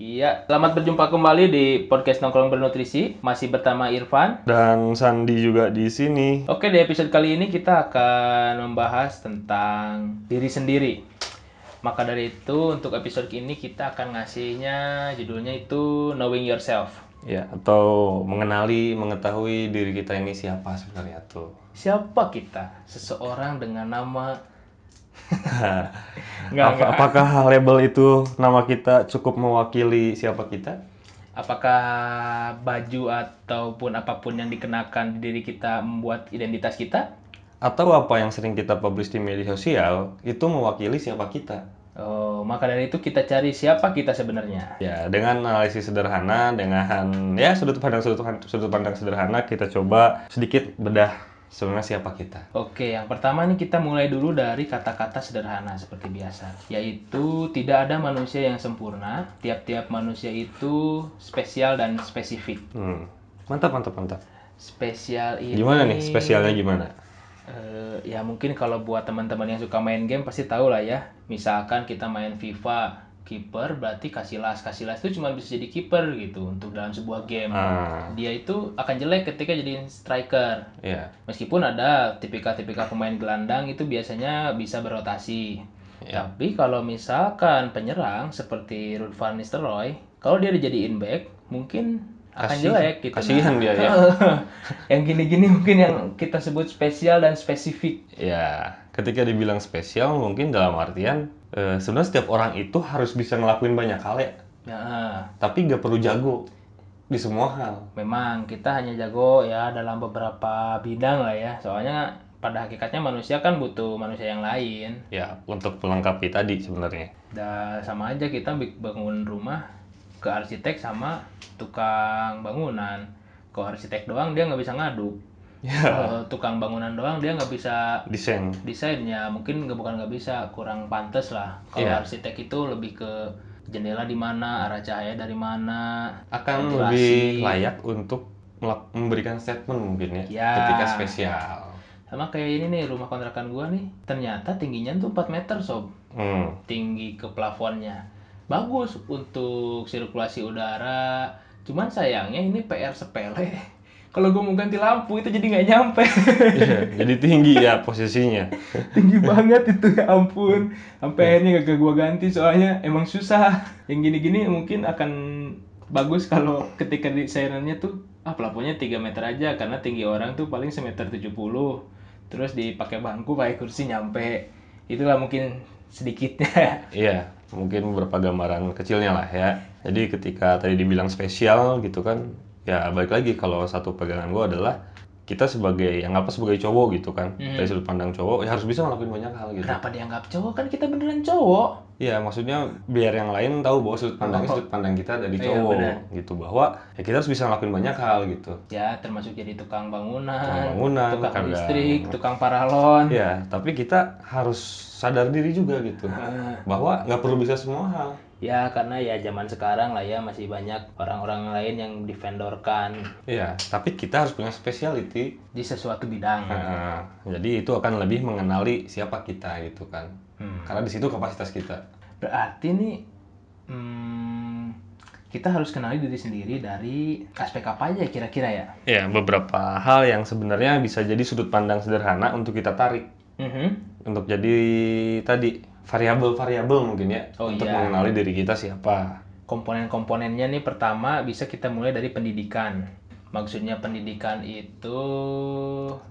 Iya, selamat berjumpa kembali di podcast Nongkrong Bernutrisi. Masih bersama Irfan. Dan Sandi juga di sini. Oke, di episode kali ini kita akan membahas tentang diri sendiri. Maka dari itu, untuk episode ini kita akan ngasihnya judulnya itu Knowing Yourself. Ya, atau mengenali, mengetahui diri kita ini siapa sebenarnya tuh. Siapa kita? Seseorang dengan nama Nggak, Apa- nggak. apakah label itu nama kita cukup mewakili siapa kita? Apakah baju ataupun apa pun yang dikenakan di diri kita membuat identitas kita? Atau apa yang sering kita publish di media sosial itu mewakili siapa kita? Oh, maka dari itu kita cari siapa kita sebenarnya. Ya, dengan analisis sederhana, dengan ya sudut pandang sudut, sudut pandang sederhana kita coba sedikit bedah sebenarnya siapa kita. Oke, yang pertama nih kita mulai dulu dari kata-kata sederhana seperti biasa, yaitu tidak ada manusia yang sempurna. Tiap-tiap manusia itu spesial dan spesifik. Hmm. Mantap, mantap, mantap. Spesial ini Gimana nih spesialnya gimana? Eh, ya mungkin kalau buat teman-teman yang suka main game pasti tahu lah ya. Misalkan kita main FIFA, kiper berarti Casillas. Casillas itu cuma bisa jadi kiper gitu untuk dalam sebuah game. Ah, Dia itu akan jelek ketika jadi striker. ya. Meskipun ada tipikal-tipikal pemain gelandang itu biasanya bisa berotasi. Ya. Tapi kalau misalkan penyerang seperti Ruud van Nistelrooy, kalau dia dijadiin back, mungkin akan Kasih- jelek gitu. kasihan dia ya. yang gini-gini mungkin yang kita sebut spesial dan spesifik. Ya, ketika dibilang spesial mungkin dalam artian eh, sebenarnya setiap orang itu harus bisa ngelakuin banyak hal ya, Nah, tapi nggak perlu jago di semua hal. memang kita hanya jago ya dalam beberapa bidang lah ya. Soalnya pada hakikatnya manusia kan butuh manusia yang lain. Ya, untuk melengkapi tadi sebenarnya. Dan sama aja kita bangun rumah ke arsitek sama tukang bangunan. Kalau arsitek doang dia nggak bisa ngaduk. Ya, Kalau tukang bangunan doang dia nggak bisa desain. desainnya. Mungkin nggak bukan nggak bisa, kurang pantas lah. Kalau Iya. arsitek itu lebih ke jendela di mana, arah cahaya dari mana, Akan ventilasi. lebih layak untuk memberikan statement mungkin ya, Ya. ketika spesial. Sama kayak ini nih rumah kontrakan gua nih, ternyata tingginya tuh 4 meter sob. Hmm. tinggi ke plafonnya. Bagus untuk sirkulasi udara. Cuman sayangnya ini PR sepele. Kalau gue mau ganti lampu itu jadi nggak nyampe. Iya, jadi tinggi ya posisinya. tinggi banget itu ya ampun. Sampai akhirnya gak gue ganti soalnya emang susah. Yang gini-gini mungkin akan bagus kalau ketika desainannya tuh ah plafonnya 3 meter aja karena tinggi orang tuh paling semeter 70 terus dipakai bangku pakai kursi nyampe itulah mungkin sedikitnya Iya, mungkin beberapa gambaran kecilnya lah ya. Jadi ketika tadi dibilang spesial gitu kan, ya balik lagi kalau satu pegangan gue adalah kita sebagai yang apa sebagai cowok gitu kan, Hmm. dari sudut pandang cowok ya harus bisa ngelakuin banyak hal gitu. Kenapa dianggap cowok kan kita beneran cowok? Iya, maksudnya biar yang lain tahu bahwa sudut pandangnya Oh. sudut pandang kita dari Iya, cowok benar. gitu bahwa ya kita harus bisa ngelakuin banyak hal gitu. Ya termasuk jadi tukang bangunan, Tukang bangunan, tukang kadang- listrik, tukang paralon. Ya, tapi kita harus sadar diri juga gitu Ah. bahwa nggak perlu bisa semua hal. Ya karena ya zaman sekarang lah ya masih banyak orang-orang lain yang divendorkan Iya, tapi kita harus punya speciality di sesuatu bidang. Nah, jadi itu akan lebih mengenali siapa kita gitu kan. Hmm. Karena di situ kapasitas kita. Berarti nih hmm, kita harus kenali diri sendiri dari aspek apa aja kira-kira ya? Ya, beberapa hal yang sebenarnya bisa jadi sudut pandang sederhana untuk kita tarik Mhm. untuk jadi tadi variabel-variabel mungkin ya Oh, untuk iya. mengenali diri kita siapa. Komponen-komponennya nih pertama bisa kita mulai dari pendidikan. Maksudnya pendidikan itu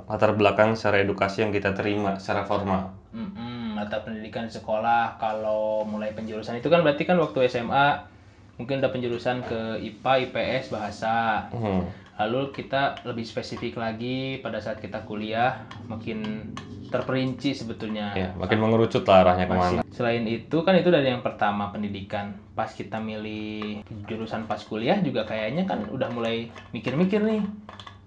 Latar belakang secara edukasi yang kita terima secara formal. Mm-mm, latar pendidikan di sekolah kalau mulai penjurusan itu kan berarti kan waktu SMA mungkin ada penjurusan ke IPA, IPS, bahasa. Hmm. Lalu kita lebih spesifik lagi pada saat kita kuliah makin terperinci sebetulnya. Ya, makin mengerucut lah arahnya ke mana. Selain itu kan itu dari yang pertama pendidikan. Pas kita milih jurusan pas kuliah juga kayaknya kan udah mulai mikir-mikir nih.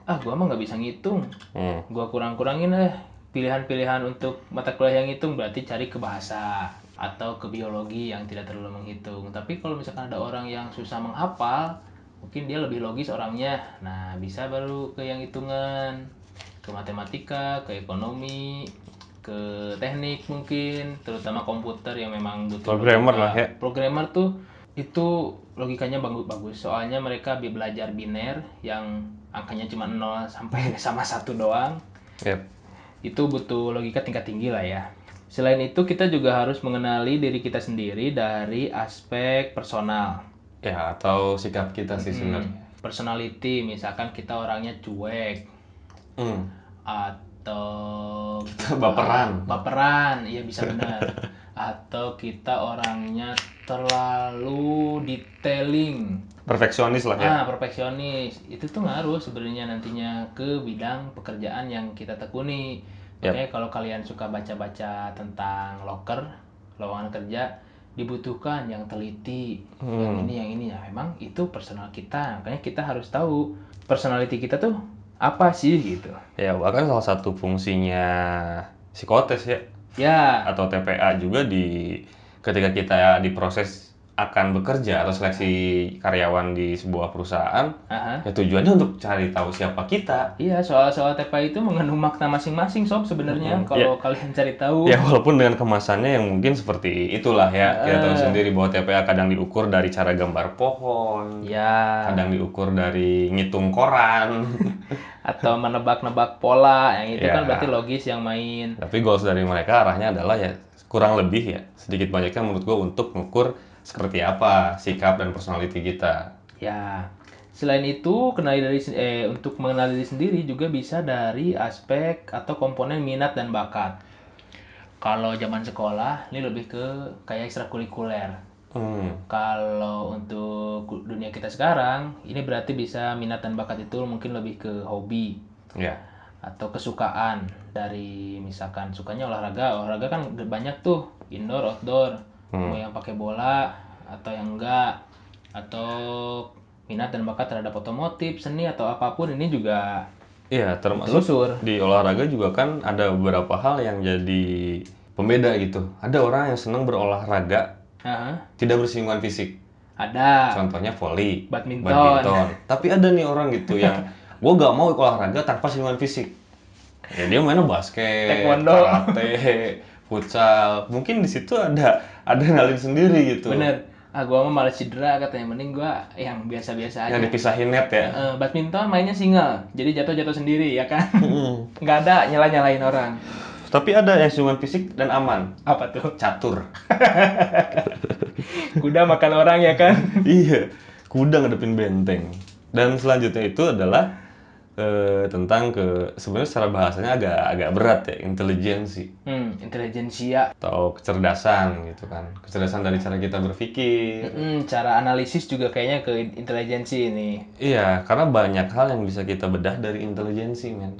Ah, gua mah nggak bisa ngitung. Hmm. Gua kurang-kurangin eh pilihan-pilihan untuk mata kuliah yang hitung berarti cari ke bahasa atau ke biologi yang tidak terlalu menghitung. Tapi kalau misalkan ada orang yang susah menghafal, mungkin dia lebih logis orangnya. Nah, bisa baru ke yang hitungan, ke matematika, ke ekonomi, ke teknik mungkin, terutama komputer yang memang butuh Programmer logika. lah ya. Programmer tuh itu logikanya bagus bagus soalnya mereka belajar biner yang angkanya cuma 0 sampai sama satu doang Yep. Itu butuh logika tingkat tinggi lah ya selain itu kita juga harus mengenali diri kita sendiri dari aspek personal Ya, atau sikap kita sih sebenarnya. personality misalkan kita orangnya cuek Hmm. atau Kita baperan. baperan iya bisa benar atau kita orangnya terlalu detailing? Perfeksionis lah ya. ah perfeksionis. Itu tuh ngaruh sebenarnya nantinya ke bidang pekerjaan yang kita tekuni. Oke kalau kalian suka baca-baca tentang loker lowongan kerja dibutuhkan yang teliti. Yang Hmm. ini yang ini. Ya memang itu personal kita. Makanya kita harus tahu personality kita tuh apa sih gitu. Ya, bahkan salah satu fungsinya psikotes ya ya. Atau TPA juga di ketika kita diproses akan bekerja atau seleksi karyawan di sebuah perusahaan, aha. ya tujuannya untuk cari tahu siapa kita. Iya, soal-soal TPA itu mengandung makna masing-masing sob sebenarnya Mm-mm. kalau kalian cari tahu. Ya walaupun dengan kemasannya yang mungkin seperti itulah ya. Kita tahu sendiri bahwa TPA kadang diukur dari cara gambar pohon, Ya, kadang diukur dari ngitung koran. atau menebak-nebak pola yang itu Ya. kan berarti logis yang main. Tapi goals dari mereka arahnya adalah ya kurang lebih ya sedikit banyaknya menurut gue untuk mengukur seperti apa sikap dan personality kita. Ya. Selain itu, kenali dari eh untuk mengenali diri sendiri juga bisa dari aspek atau komponen minat dan bakat. Kalau zaman sekolah, ini lebih ke kayak ekstrakurikuler. Hmm. Kalau untuk dunia kita sekarang, ini berarti bisa minat dan bakat itu mungkin lebih ke hobi Ya. atau kesukaan dari misalkan sukanya olahraga. Olahraga kan banyak tuh, indoor, outdoor. Hmm. Mau yang pakai bola atau yang enggak atau minat dan bakat terhadap otomotif, seni atau apa pun ini juga Iya, termasuk telusur. di olahraga juga kan ada beberapa hal yang jadi pembeda gitu. Ada orang yang senang berolahraga Aha, tidak bersinggungan fisik. ada Contohnya volley, badminton. Tapi ada nih orang gitu yang gue gak mau olahraga tanpa singgungan fisik. Ya dia mainnya basket, Taekwondo. karate, futsal. Mungkin di situ ada ada ngalin sendiri gitu. Bener. Ah, gua mah malas cedera katanya. Mending gua yang biasa-biasa aja. Yang dipisahin net ya. Eh, badminton mainnya single, jadi jatuh-jatuh sendiri ya kan? Mm. Nggak ada nyala-nyalain orang. Tapi ada yang singgungan fisik dan aman. Apa tuh? Catur. Kuda makan orang ya kan? iya, kuda ngadepin benteng. Dan selanjutnya itu adalah eh, tentang ke sebenarnya secara bahasanya agak agak berat ya, intelijensi Hmm, intelijensia. atau kecerdasan gitu kan. Kecerdasan dari cara kita berpikir. Hmm, cara analisis juga kayaknya ke intelijensi ini. Iya, karena banyak hal yang bisa kita bedah dari intelijensi, men.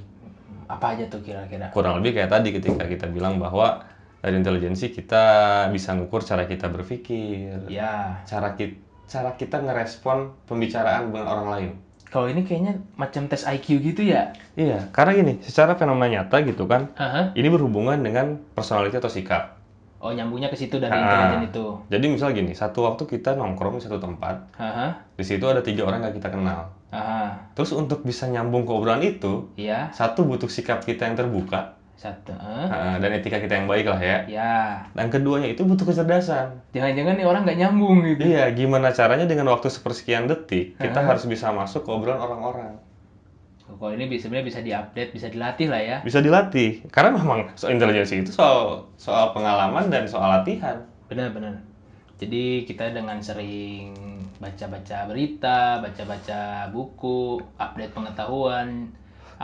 Apa aja tuh kira-kira? Kurang lebih kayak tadi ketika kita bilang bahwa dari intelijensi kita bisa ngukur cara kita berpikir, Ya, cara kita cara kita ngerespon pembicaraan dengan orang lain. Kalau ini kayaknya macam tes IQ gitu ya? Iya, karena gini, secara fenomena nyata gitu kan, Aha. ini berhubungan dengan personality atau sikap. Oh, nyambungnya ke situ dari Ah. intelijen itu. Jadi misal gini, satu waktu kita nongkrong di satu tempat, Aha. di situ ada tiga orang yang kita kenal. Aha. Terus untuk bisa nyambung ke obrolan itu, Iya, satu butuh sikap kita yang terbuka satu. ah, dan etika kita yang baik lah ya. Ya, Dan keduanya itu butuh kecerdasan. jangan-jangan nih orang nggak nyambung gitu. Iya, gimana caranya dengan waktu sepersekian detik kita harus bisa masuk ke obrolan orang-orang. Kalau ini sebenarnya bisa diupdate, bisa dilatih lah ya. Bisa dilatih. Karena memang soal intelijensi itu soal soal pengalaman dan soal latihan. Benar-benar. Jadi kita dengan sering baca-baca berita, baca-baca buku, update pengetahuan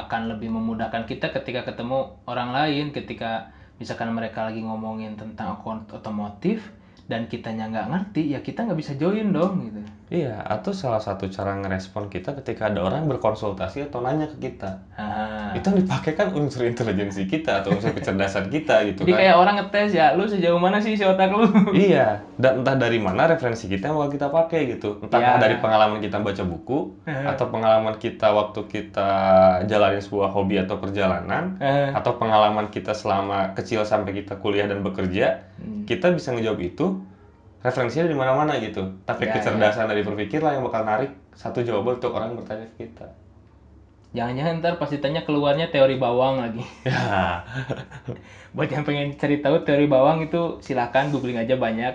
akan lebih memudahkan kita ketika ketemu orang lain, ketika misalkan mereka lagi ngomongin tentang akun otomotif dan kitanya nggak ngerti, ya kita nggak bisa join dong gitu. Iya, atau salah satu cara ngerespon kita ketika ada orang berkonsultasi atau nanya ke kita. Nah, Itu yang dipakai kan unsur intelijensi kita atau unsur kecerdasan kita gitu jadi kan. kayak orang ngetes ya, lu sejauh mana sih si otak lu? Iya, dan entah dari mana referensi kita yang bakal kita pakai gitu. Entah Ya. dari pengalaman kita baca buku, atau pengalaman kita waktu kita jalanin sebuah hobi atau perjalanan, Eh, atau pengalaman kita selama kecil sampai kita kuliah dan bekerja, Hmm. kita bisa ngejawab itu referensinya di mana-mana gitu. Tapi Ya, kecerdasan dari berpikir lah yang bakal narik satu jawaban untuk orang bertanya ke kita. Jangan-jangan ntar pas ditanya keluarnya teori bawang lagi. Ya, Buat yang pengen cari tahu teori bawang itu silakan googling aja banyak.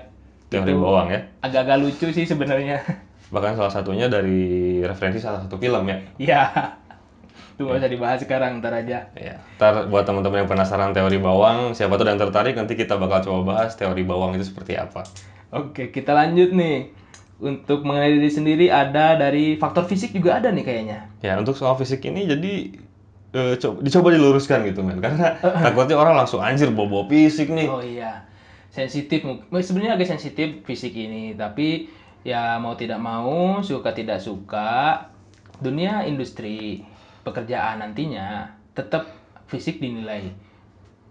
teori Itu bawang ya. Agak-agak lucu sih sebenarnya. Bahkan salah satunya dari referensi salah satu film ya. Iya. Itu nggak usah dibahas sekarang, ntar aja. Ya, ntar buat teman-teman yang penasaran teori bawang, siapa tuh yang tertarik nanti kita bakal coba bahas teori bawang itu seperti apa. Oke, kita lanjut nih. Untuk mengenai diri sendiri ada dari faktor fisik juga ada nih kayaknya. Ya, untuk soal fisik ini jadi eh, co- dicoba diluruskan gitu men, karena takutnya orang langsung anjir bobo fisik nih. Oh iya, sensitif. Sebenarnya agak sensitif fisik ini, tapi ya mau tidak mau, suka tidak suka, dunia industri pekerjaan nantinya tetap fisik dinilai.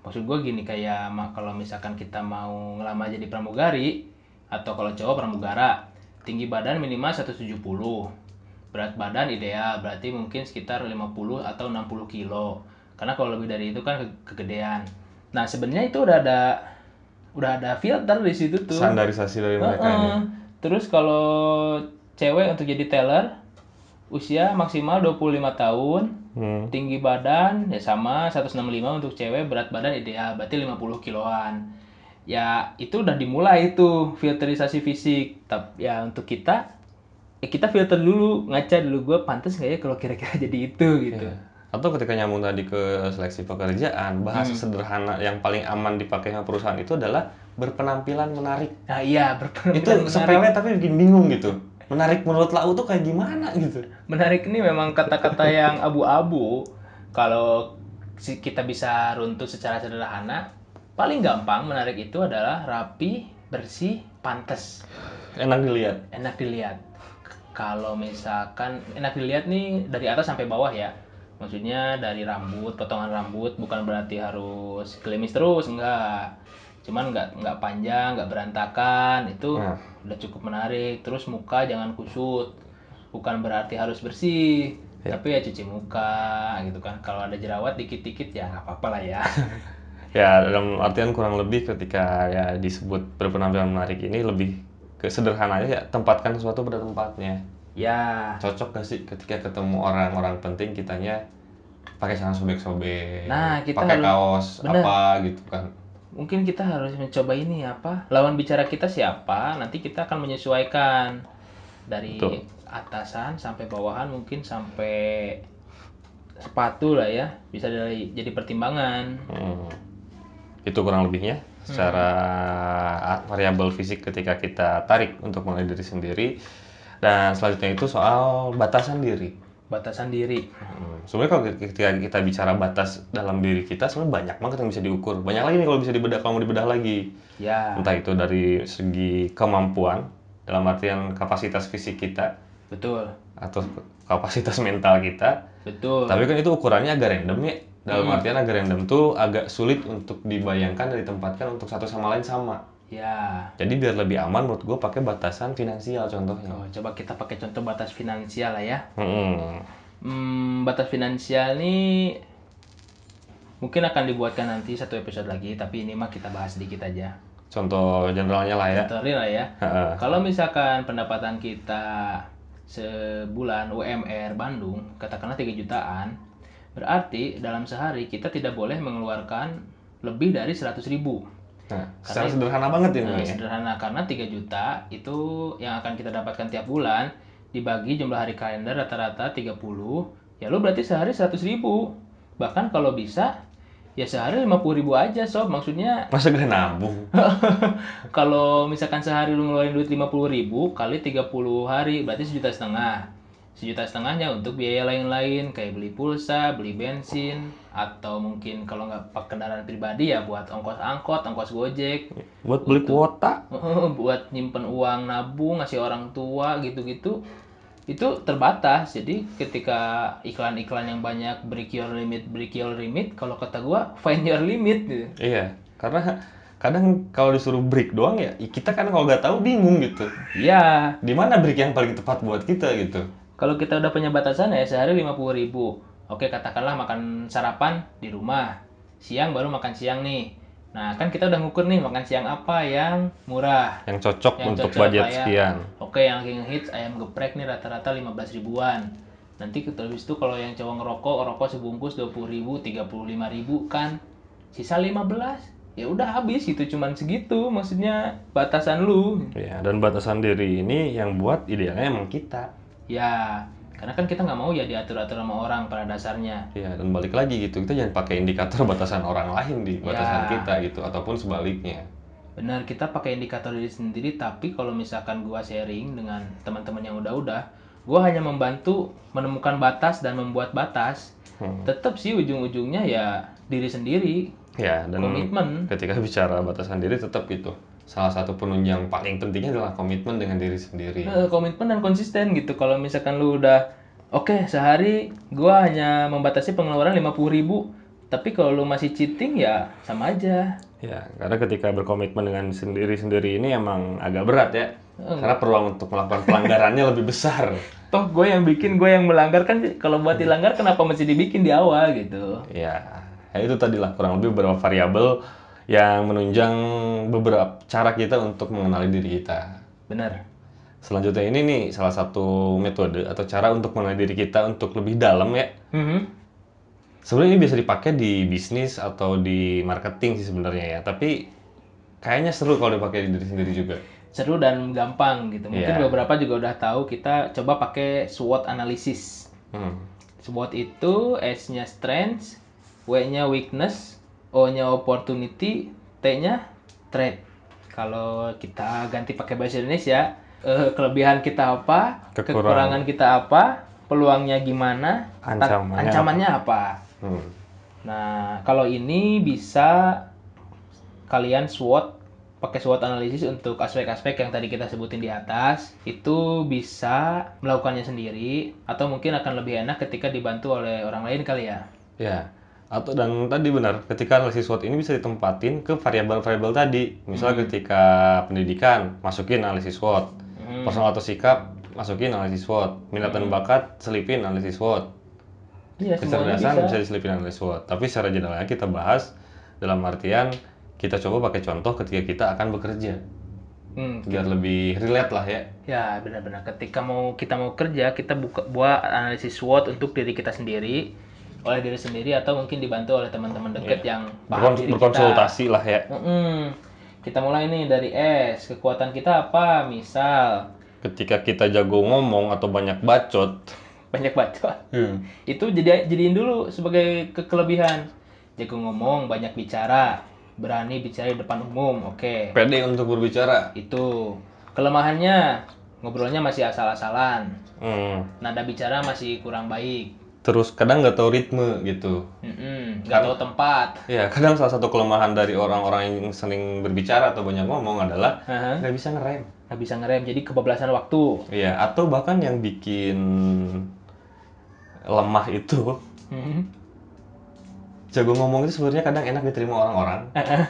Maksud gue gini kayak kalau misalkan kita mau ngelamar jadi pramugari atau kalau cowok pramugara, tinggi badan minimal 170. Berat badan ideal berarti mungkin sekitar 50 atau 60 kilo. Karena kalau lebih dari itu kan ke- kegedean. Nah, sebenarnya itu udah ada udah ada filter di situ tuh. Standarisasi dari mereka ini. Heeh. Terus kalau cewek untuk jadi teller usia maksimal 25 tahun, Hmm. tinggi badan ya sama 165 untuk cewek, berat badan ideal berarti 50 kiloan. Ya, itu udah dimulai itu filterisasi fisik. Tapi ya untuk kita ya kita filter dulu, ngaca dulu gue pantas nggak ya kalau kira-kira jadi itu gitu. Ya. Atau ketika nyambung tadi ke seleksi pekerjaan, bahasa sederhana yang paling aman dipakai sama perusahaan itu adalah berpenampilan menarik. Nah, iya berpenampilan itu menarik. sepele tapi bikin bingung gitu. Menarik menurut lau tuh kayak gimana gitu. Menarik ini memang kata-kata yang abu-abu. Kalau kita bisa runtut secara sederhana, paling gampang menarik itu adalah rapi, bersih, pantas, Enak dilihat. enak dilihat. Kalau misalkan enak dilihat nih dari atas sampai bawah ya. Maksudnya dari rambut, potongan rambut bukan berarti harus gelimis terus, enggak. Cuman nggak nggak panjang, nggak berantakan, itu Nah. udah cukup menarik. Terus muka jangan kusut, bukan berarti harus bersih, tapi ya cuci muka gitu kan. Kalau ada jerawat dikit-dikit ya nggak apa-apa lah ya. Ya dalam artian kurang lebih ketika ya disebut berpenampilan menarik ini lebih ke sederhananya ya tempatkan sesuatu pada tempatnya. ya, Cocok gak sih ketika ketemu orang-orang penting kitanya pakai celana sobek-sobek, Nah, kita pakai harus- kaos bener. apa gitu kan. mungkin kita harus mencoba ini apa? Lawan bicara kita siapa? Nanti kita akan menyesuaikan dari Betul. atasan sampai bawahan mungkin sampai sepatu lah ya bisa dari jadi pertimbangan. Hmm. Itu kurang lebihnya secara variabel fisik ketika kita tarik untuk menilai diri sendiri. Dan selanjutnya itu soal batasan diri. Batasan diri. Hmm. Sebenarnya kalau ketika kita bicara batas dalam diri kita, sebenarnya banyak banget yang bisa diukur. Banyak lagi nih kalau bisa dibedah, kalau mau dibedah lagi. Ya, Entah itu dari segi kemampuan, dalam artian kapasitas fisik kita, betul. atau kapasitas mental kita. Betul. Tapi kan itu ukurannya agak random ya. Dalam artian agak random tuh agak sulit untuk dibayangkan dan ditempatkan untuk satu sama lain sama. Ya. Jadi biar lebih aman menurut gue pakai batasan finansial contohnya. Oh, coba kita pakai contoh batas finansial lah ya. Hmm. Hmm, batas finansial ini mungkin akan dibuatkan nanti satu episode lagi, tapi ini mah kita bahas sedikit aja. Contoh generalnya lah ya. Contoh lah ya. Heeh. Kalau misalkan pendapatan kita sebulan UMR Bandung, katakanlah 3 jutaan, berarti dalam sehari kita tidak boleh mengeluarkan lebih dari 100 ribu. Nah, secara sederhana banget ya. Nah, ya. sederhana karena 3 juta itu yang akan kita dapatkan tiap bulan dibagi jumlah hari kalender rata-rata 30 ya lu berarti sehari 100 ribu bahkan kalau bisa ya sehari 50 ribu aja sob maksudnya Masa gak nabung? kalau misalkan sehari lu ngeluarin duit 50 ribu kali 30 hari berarti sejuta setengah sejuta setengahnya untuk biaya lain-lain kayak beli pulsa, beli bensin atau mungkin kalau nggak pakai kendaraan pribadi ya buat ongkos angkot, ongkos gojek Buat beli kuota. buat nyimpen uang nabung ngasih orang tua gitu-gitu itu terbatas jadi ketika iklan-iklan yang banyak break your limit break your limit kalau kata gua find your limit gitu Iya, karena kadang kalau disuruh break doang ya, kita kan kalau nggak tahu bingung gitu. ya Di mana break yang paling tepat buat kita gitu? Kalau kita udah punya batasan ya sehari 50.000 ribu oke katakanlah makan sarapan di rumah siang baru makan siang nih nah kan kita udah ngukur nih makan siang apa yang murah Yang cocok Yang untuk cocok budget ya. sekian. Oke, yang lagi ngehits ayam geprek nih rata-rata 15 ribuan. Nanti kita habis itu kalau yang cowok ngerokok, rokok sebungkus 20 ribu, 35 ribu kan sisa 15. ya udah habis gitu cuman segitu maksudnya batasan lu Ya, dan batasan diri ini yang buat idealnya emang kita. Ya karena kan kita nggak mau ya diatur-atur sama orang pada dasarnya Ya, dan balik lagi gitu, kita jangan pakai indikator batasan orang lain di batasan Ya. kita gitu, ataupun sebaliknya. benar kita pakai indikator diri sendiri tapi kalau misalkan gua sharing dengan teman-teman yang udah-udah gua hanya membantu menemukan batas dan membuat batas Hmm. tetap sih ujung-ujungnya ya diri sendiri Ya, dan komitmen ketika bicara batasan diri tetap itu. Salah satu penunjang paling pentingnya adalah komitmen dengan diri sendiri. Eh, komitmen dan konsisten gitu kalau misalkan lu udah oke sehari gua hanya membatasi pengeluaran 50.000 ribu tapi kalau lu masih cheating ya sama aja Ya, karena ketika berkomitmen dengan sendiri-sendiri ini emang agak berat ya. Karena peluang untuk melakukan pelanggarannya lebih besar. toh gue yang bikin gue yang melanggar kan kalau buat dilanggar kenapa mesti dibikin di awal gitu Ya, ya itu tadilah kurang lebih beberapa variabel yang menunjang beberapa cara kita untuk mengenali diri kita. bener Selanjutnya ini nih salah satu metode atau cara untuk mengenali diri kita untuk lebih dalam ya. Mhm. Sebenarnya ini bisa dipakai di bisnis atau di marketing sih sebenarnya ya. Tapi kayaknya seru kalau dipakai di diri sendiri juga. seru dan gampang gitu mungkin Iya. beberapa juga udah tahu kita coba pakai SWOT analysis Hmm. SWOT itu S-nya strength W-nya weakness O-nya opportunity T-nya threat kalau kita ganti pakai bahasa Indonesia eh, kelebihan kita apa Kekurangan. kekurangan kita apa peluangnya gimana Ancamannya ancamannya apa, Hmm. nah kalau ini bisa kalian SWOT pakai SWOT analisis untuk aspek-aspek yang tadi kita sebutin di atas itu bisa melakukannya sendiri atau mungkin akan lebih enak ketika dibantu oleh orang lain kali ya? Ya, atau dan tadi benar, ketika analisis SWOT ini bisa ditempatin ke variabel-variabel tadi. Misalnya ketika pendidikan, masukin analisis SWOT. Hmm. Personal atau sikap, masukin analisis SWOT. Minat dan bakat, selipin analisis SWOT. Iya semuanya Kecerdasan bisa. bisa diselipin analisis SWOT. Tapi secara generalnya kita bahas dalam artian kita coba pakai contoh ketika kita akan bekerja. Hmm, Biar lebih relate lah ya. ya benar-benar ketika mau kita mau kerja kita buka buat analisis SWOT untuk diri kita sendiri oleh diri sendiri atau mungkin dibantu oleh teman-teman dekat yang paham Berkon- diri kita. berkonsultasi lah ya. Mm-mm. Kita mulai nih dari S. Kekuatan kita apa? Misal Ketika kita jago ngomong atau banyak bacot, banyak baca. Itu jadi jadiin dulu sebagai ke- kelebihan. Jago ngomong, banyak bicara, berani bicara di depan umum. Oke. pede untuk berbicara. Itu. Kelemahannya ngobrolnya masih asal-asalan. Hmm. Nada bicara masih kurang baik. Terus kadang nggak tahu ritme gitu. Nggak tahu tempat. Ya, kadang salah satu kelemahan dari orang-orang yang sering berbicara atau banyak ngomong adalah nggak bisa ngerem. Nggak bisa ngerem, jadi kebablasan waktu. Iya, atau bahkan yang bikin lemah itu Mhm. jago ngomong itu sebenarnya kadang enak diterima orang-orang,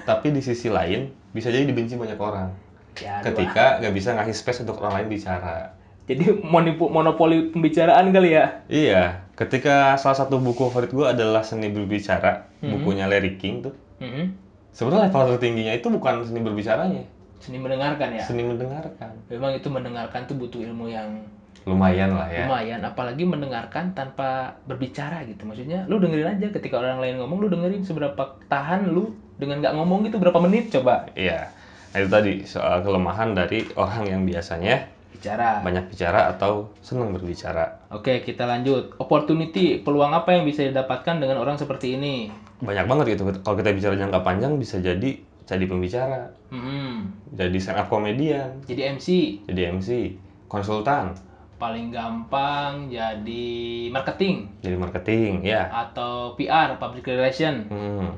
tapi di sisi lain bisa jadi dibenci banyak orang. Ya. Ketika nggak bisa ngasih space untuk orang lain bicara. Jadi monopoli pembicaraan kali ya. Iya, ketika salah satu buku favorit gue adalah Seni Berbicara, bukunya Larry King tuh. Mhm. Sebenarnya level tertingginya itu bukan seni berbicaranya, Seni mendengarkan ya. seni mendengarkan. Memang itu mendengarkan tuh butuh ilmu yang Lumayan lah ya. lumayan, apalagi mendengarkan tanpa berbicara gitu. Maksudnya lu dengerin aja ketika orang lain ngomong, lu dengerin seberapa tahan lu dengan nggak ngomong gitu berapa menit coba Iya. Nah itu tadi soal kelemahan dari orang yang biasanya bicara. banyak bicara atau senang berbicara. Oke, kita lanjut. Opportunity, peluang apa yang bisa didapatkan dengan orang seperti ini? Banyak banget gitu. Kalau kita bicara jangka panjang bisa jadi jadi pembicara, Hmm, jadi stand up comedian, jadi MC, jadi MC, konsultan, paling gampang jadi marketing jadi marketing, ya. atau PR, public relation Hmm,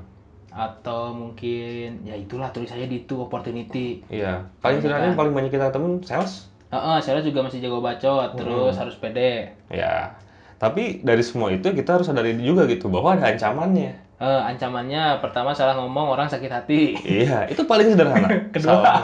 atau mungkin ya itulah tulis aja di itu opportunity. iya. Paling sebenarnya paling banyak kita ketemu sales. Heeh, saya juga masih jago bacot, terus harus pede. Ya. Tapi dari semua itu kita harus sadari juga gitu bahwa ada ancamannya. Eh, ancamannya pertama salah ngomong orang sakit hati. Iya, itu paling sederhana. Kedua. Salah.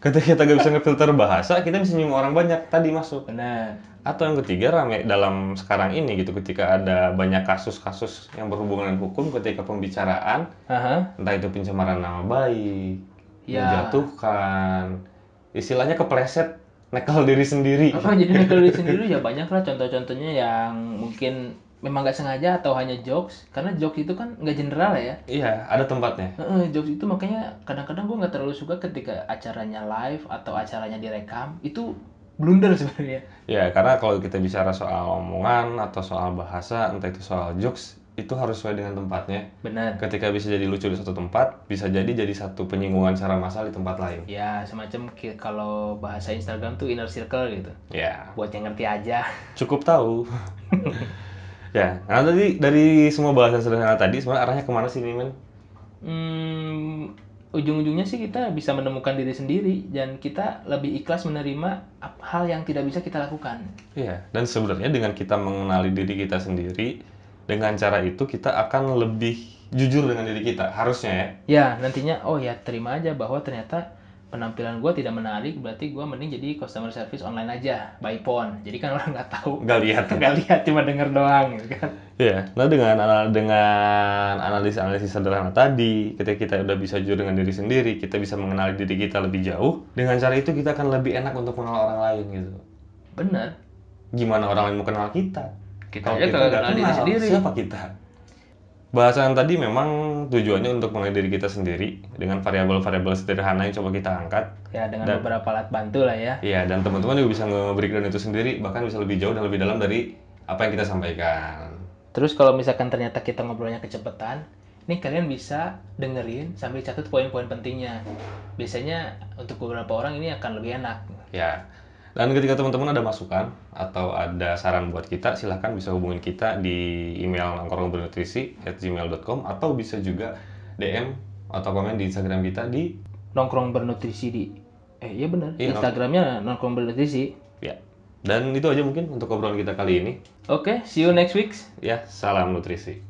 Ketika kita gak bisa ngefilter bahasa, kita bisa nyinggung orang banyak tadi masuk. Benar. Atau yang ketiga rame dalam sekarang ini gitu ketika ada banyak kasus-kasus yang berhubungan dengan hukum ketika pembicaraan, Aha. entah itu pencemaran nama baik, Ya. menjatuhkan, istilahnya kepleset, nekel diri sendiri. Oh, jadi kalau diri sendiri? Ya banyak lah contoh-contohnya yang mungkin memang nggak sengaja atau hanya jokes. Karena jokes itu kan nggak general ya. Iya, ada tempatnya. Heeh, jokes itu makanya kadang-kadang gue nggak terlalu suka ketika acaranya live atau acaranya direkam. Itu blunder sebenarnya. Ya, karena kalau kita bicara soal omongan atau soal bahasa, entah itu soal jokes, itu harus sesuai dengan tempatnya. benar Ketika bisa jadi lucu di satu tempat, bisa jadi jadi satu penyinggungan secara massal di tempat lain. ya semacam kalau bahasa Instagram tuh inner circle gitu Ya, buat yang ngerti aja cukup tahu. ya, nah tadi dari semua bahasan sederhana tadi, sebenarnya arahnya ke mana sih nih, men? Hmm, ujung-ujungnya sih kita bisa menemukan diri sendiri dan kita lebih ikhlas menerima hal yang tidak bisa kita lakukan. Iya, dan sebenarnya dengan kita mengenali diri kita sendiri, dengan cara itu kita akan lebih jujur dengan diri kita, harusnya ya. Ya, nantinya oh ya terima aja bahwa ternyata penampilan gue tidak menarik, berarti gue mending jadi customer service online aja, by phone. Jadi kan orang nggak tahu, Nggak lihat. nggak lihat cuma denger doang gitu kan. Iya, nah dengan dengan analisis-analisis sederhana tadi, ketika kita udah bisa jujur dengan diri sendiri, kita bisa mengenali diri kita lebih jauh. Dengan cara itu kita akan lebih enak untuk mengenal orang lain gitu. Bener. Gimana orang lain mau kenal kita? Kita Kalau aja kita kenal diri sendiri. Siapa kita? Bahasan tadi memang tujuannya untuk mengenali diri kita sendiri dengan variabel-variabel sederhana yang coba kita angkat. Ya dengan Dan- beberapa alat bantu lah ya. Iya, dan teman-teman juga bisa nge-breakdown itu sendiri, bahkan bisa lebih jauh dan lebih dalam dari apa yang kita sampaikan. Terus kalau misalkan ternyata kita ngobrolnya kecepatan, ini kalian bisa dengerin sambil catat poin-poin pentingnya. Biasanya untuk beberapa orang ini akan lebih enak. Ya. Dan ketika teman-teman ada masukan atau ada saran buat kita, silahkan bisa hubungin kita di email nongkrongbernutrisi@gmail.com atau bisa juga DM atau komen di Instagram kita di Nongkrong bernutrisi di eh iya bener, Iya, Instagramnya nongkrong bernutrisi. ya. Dan itu aja mungkin untuk obrolan kita kali ini. Oke, see you next week. Ya, salam nutrisi.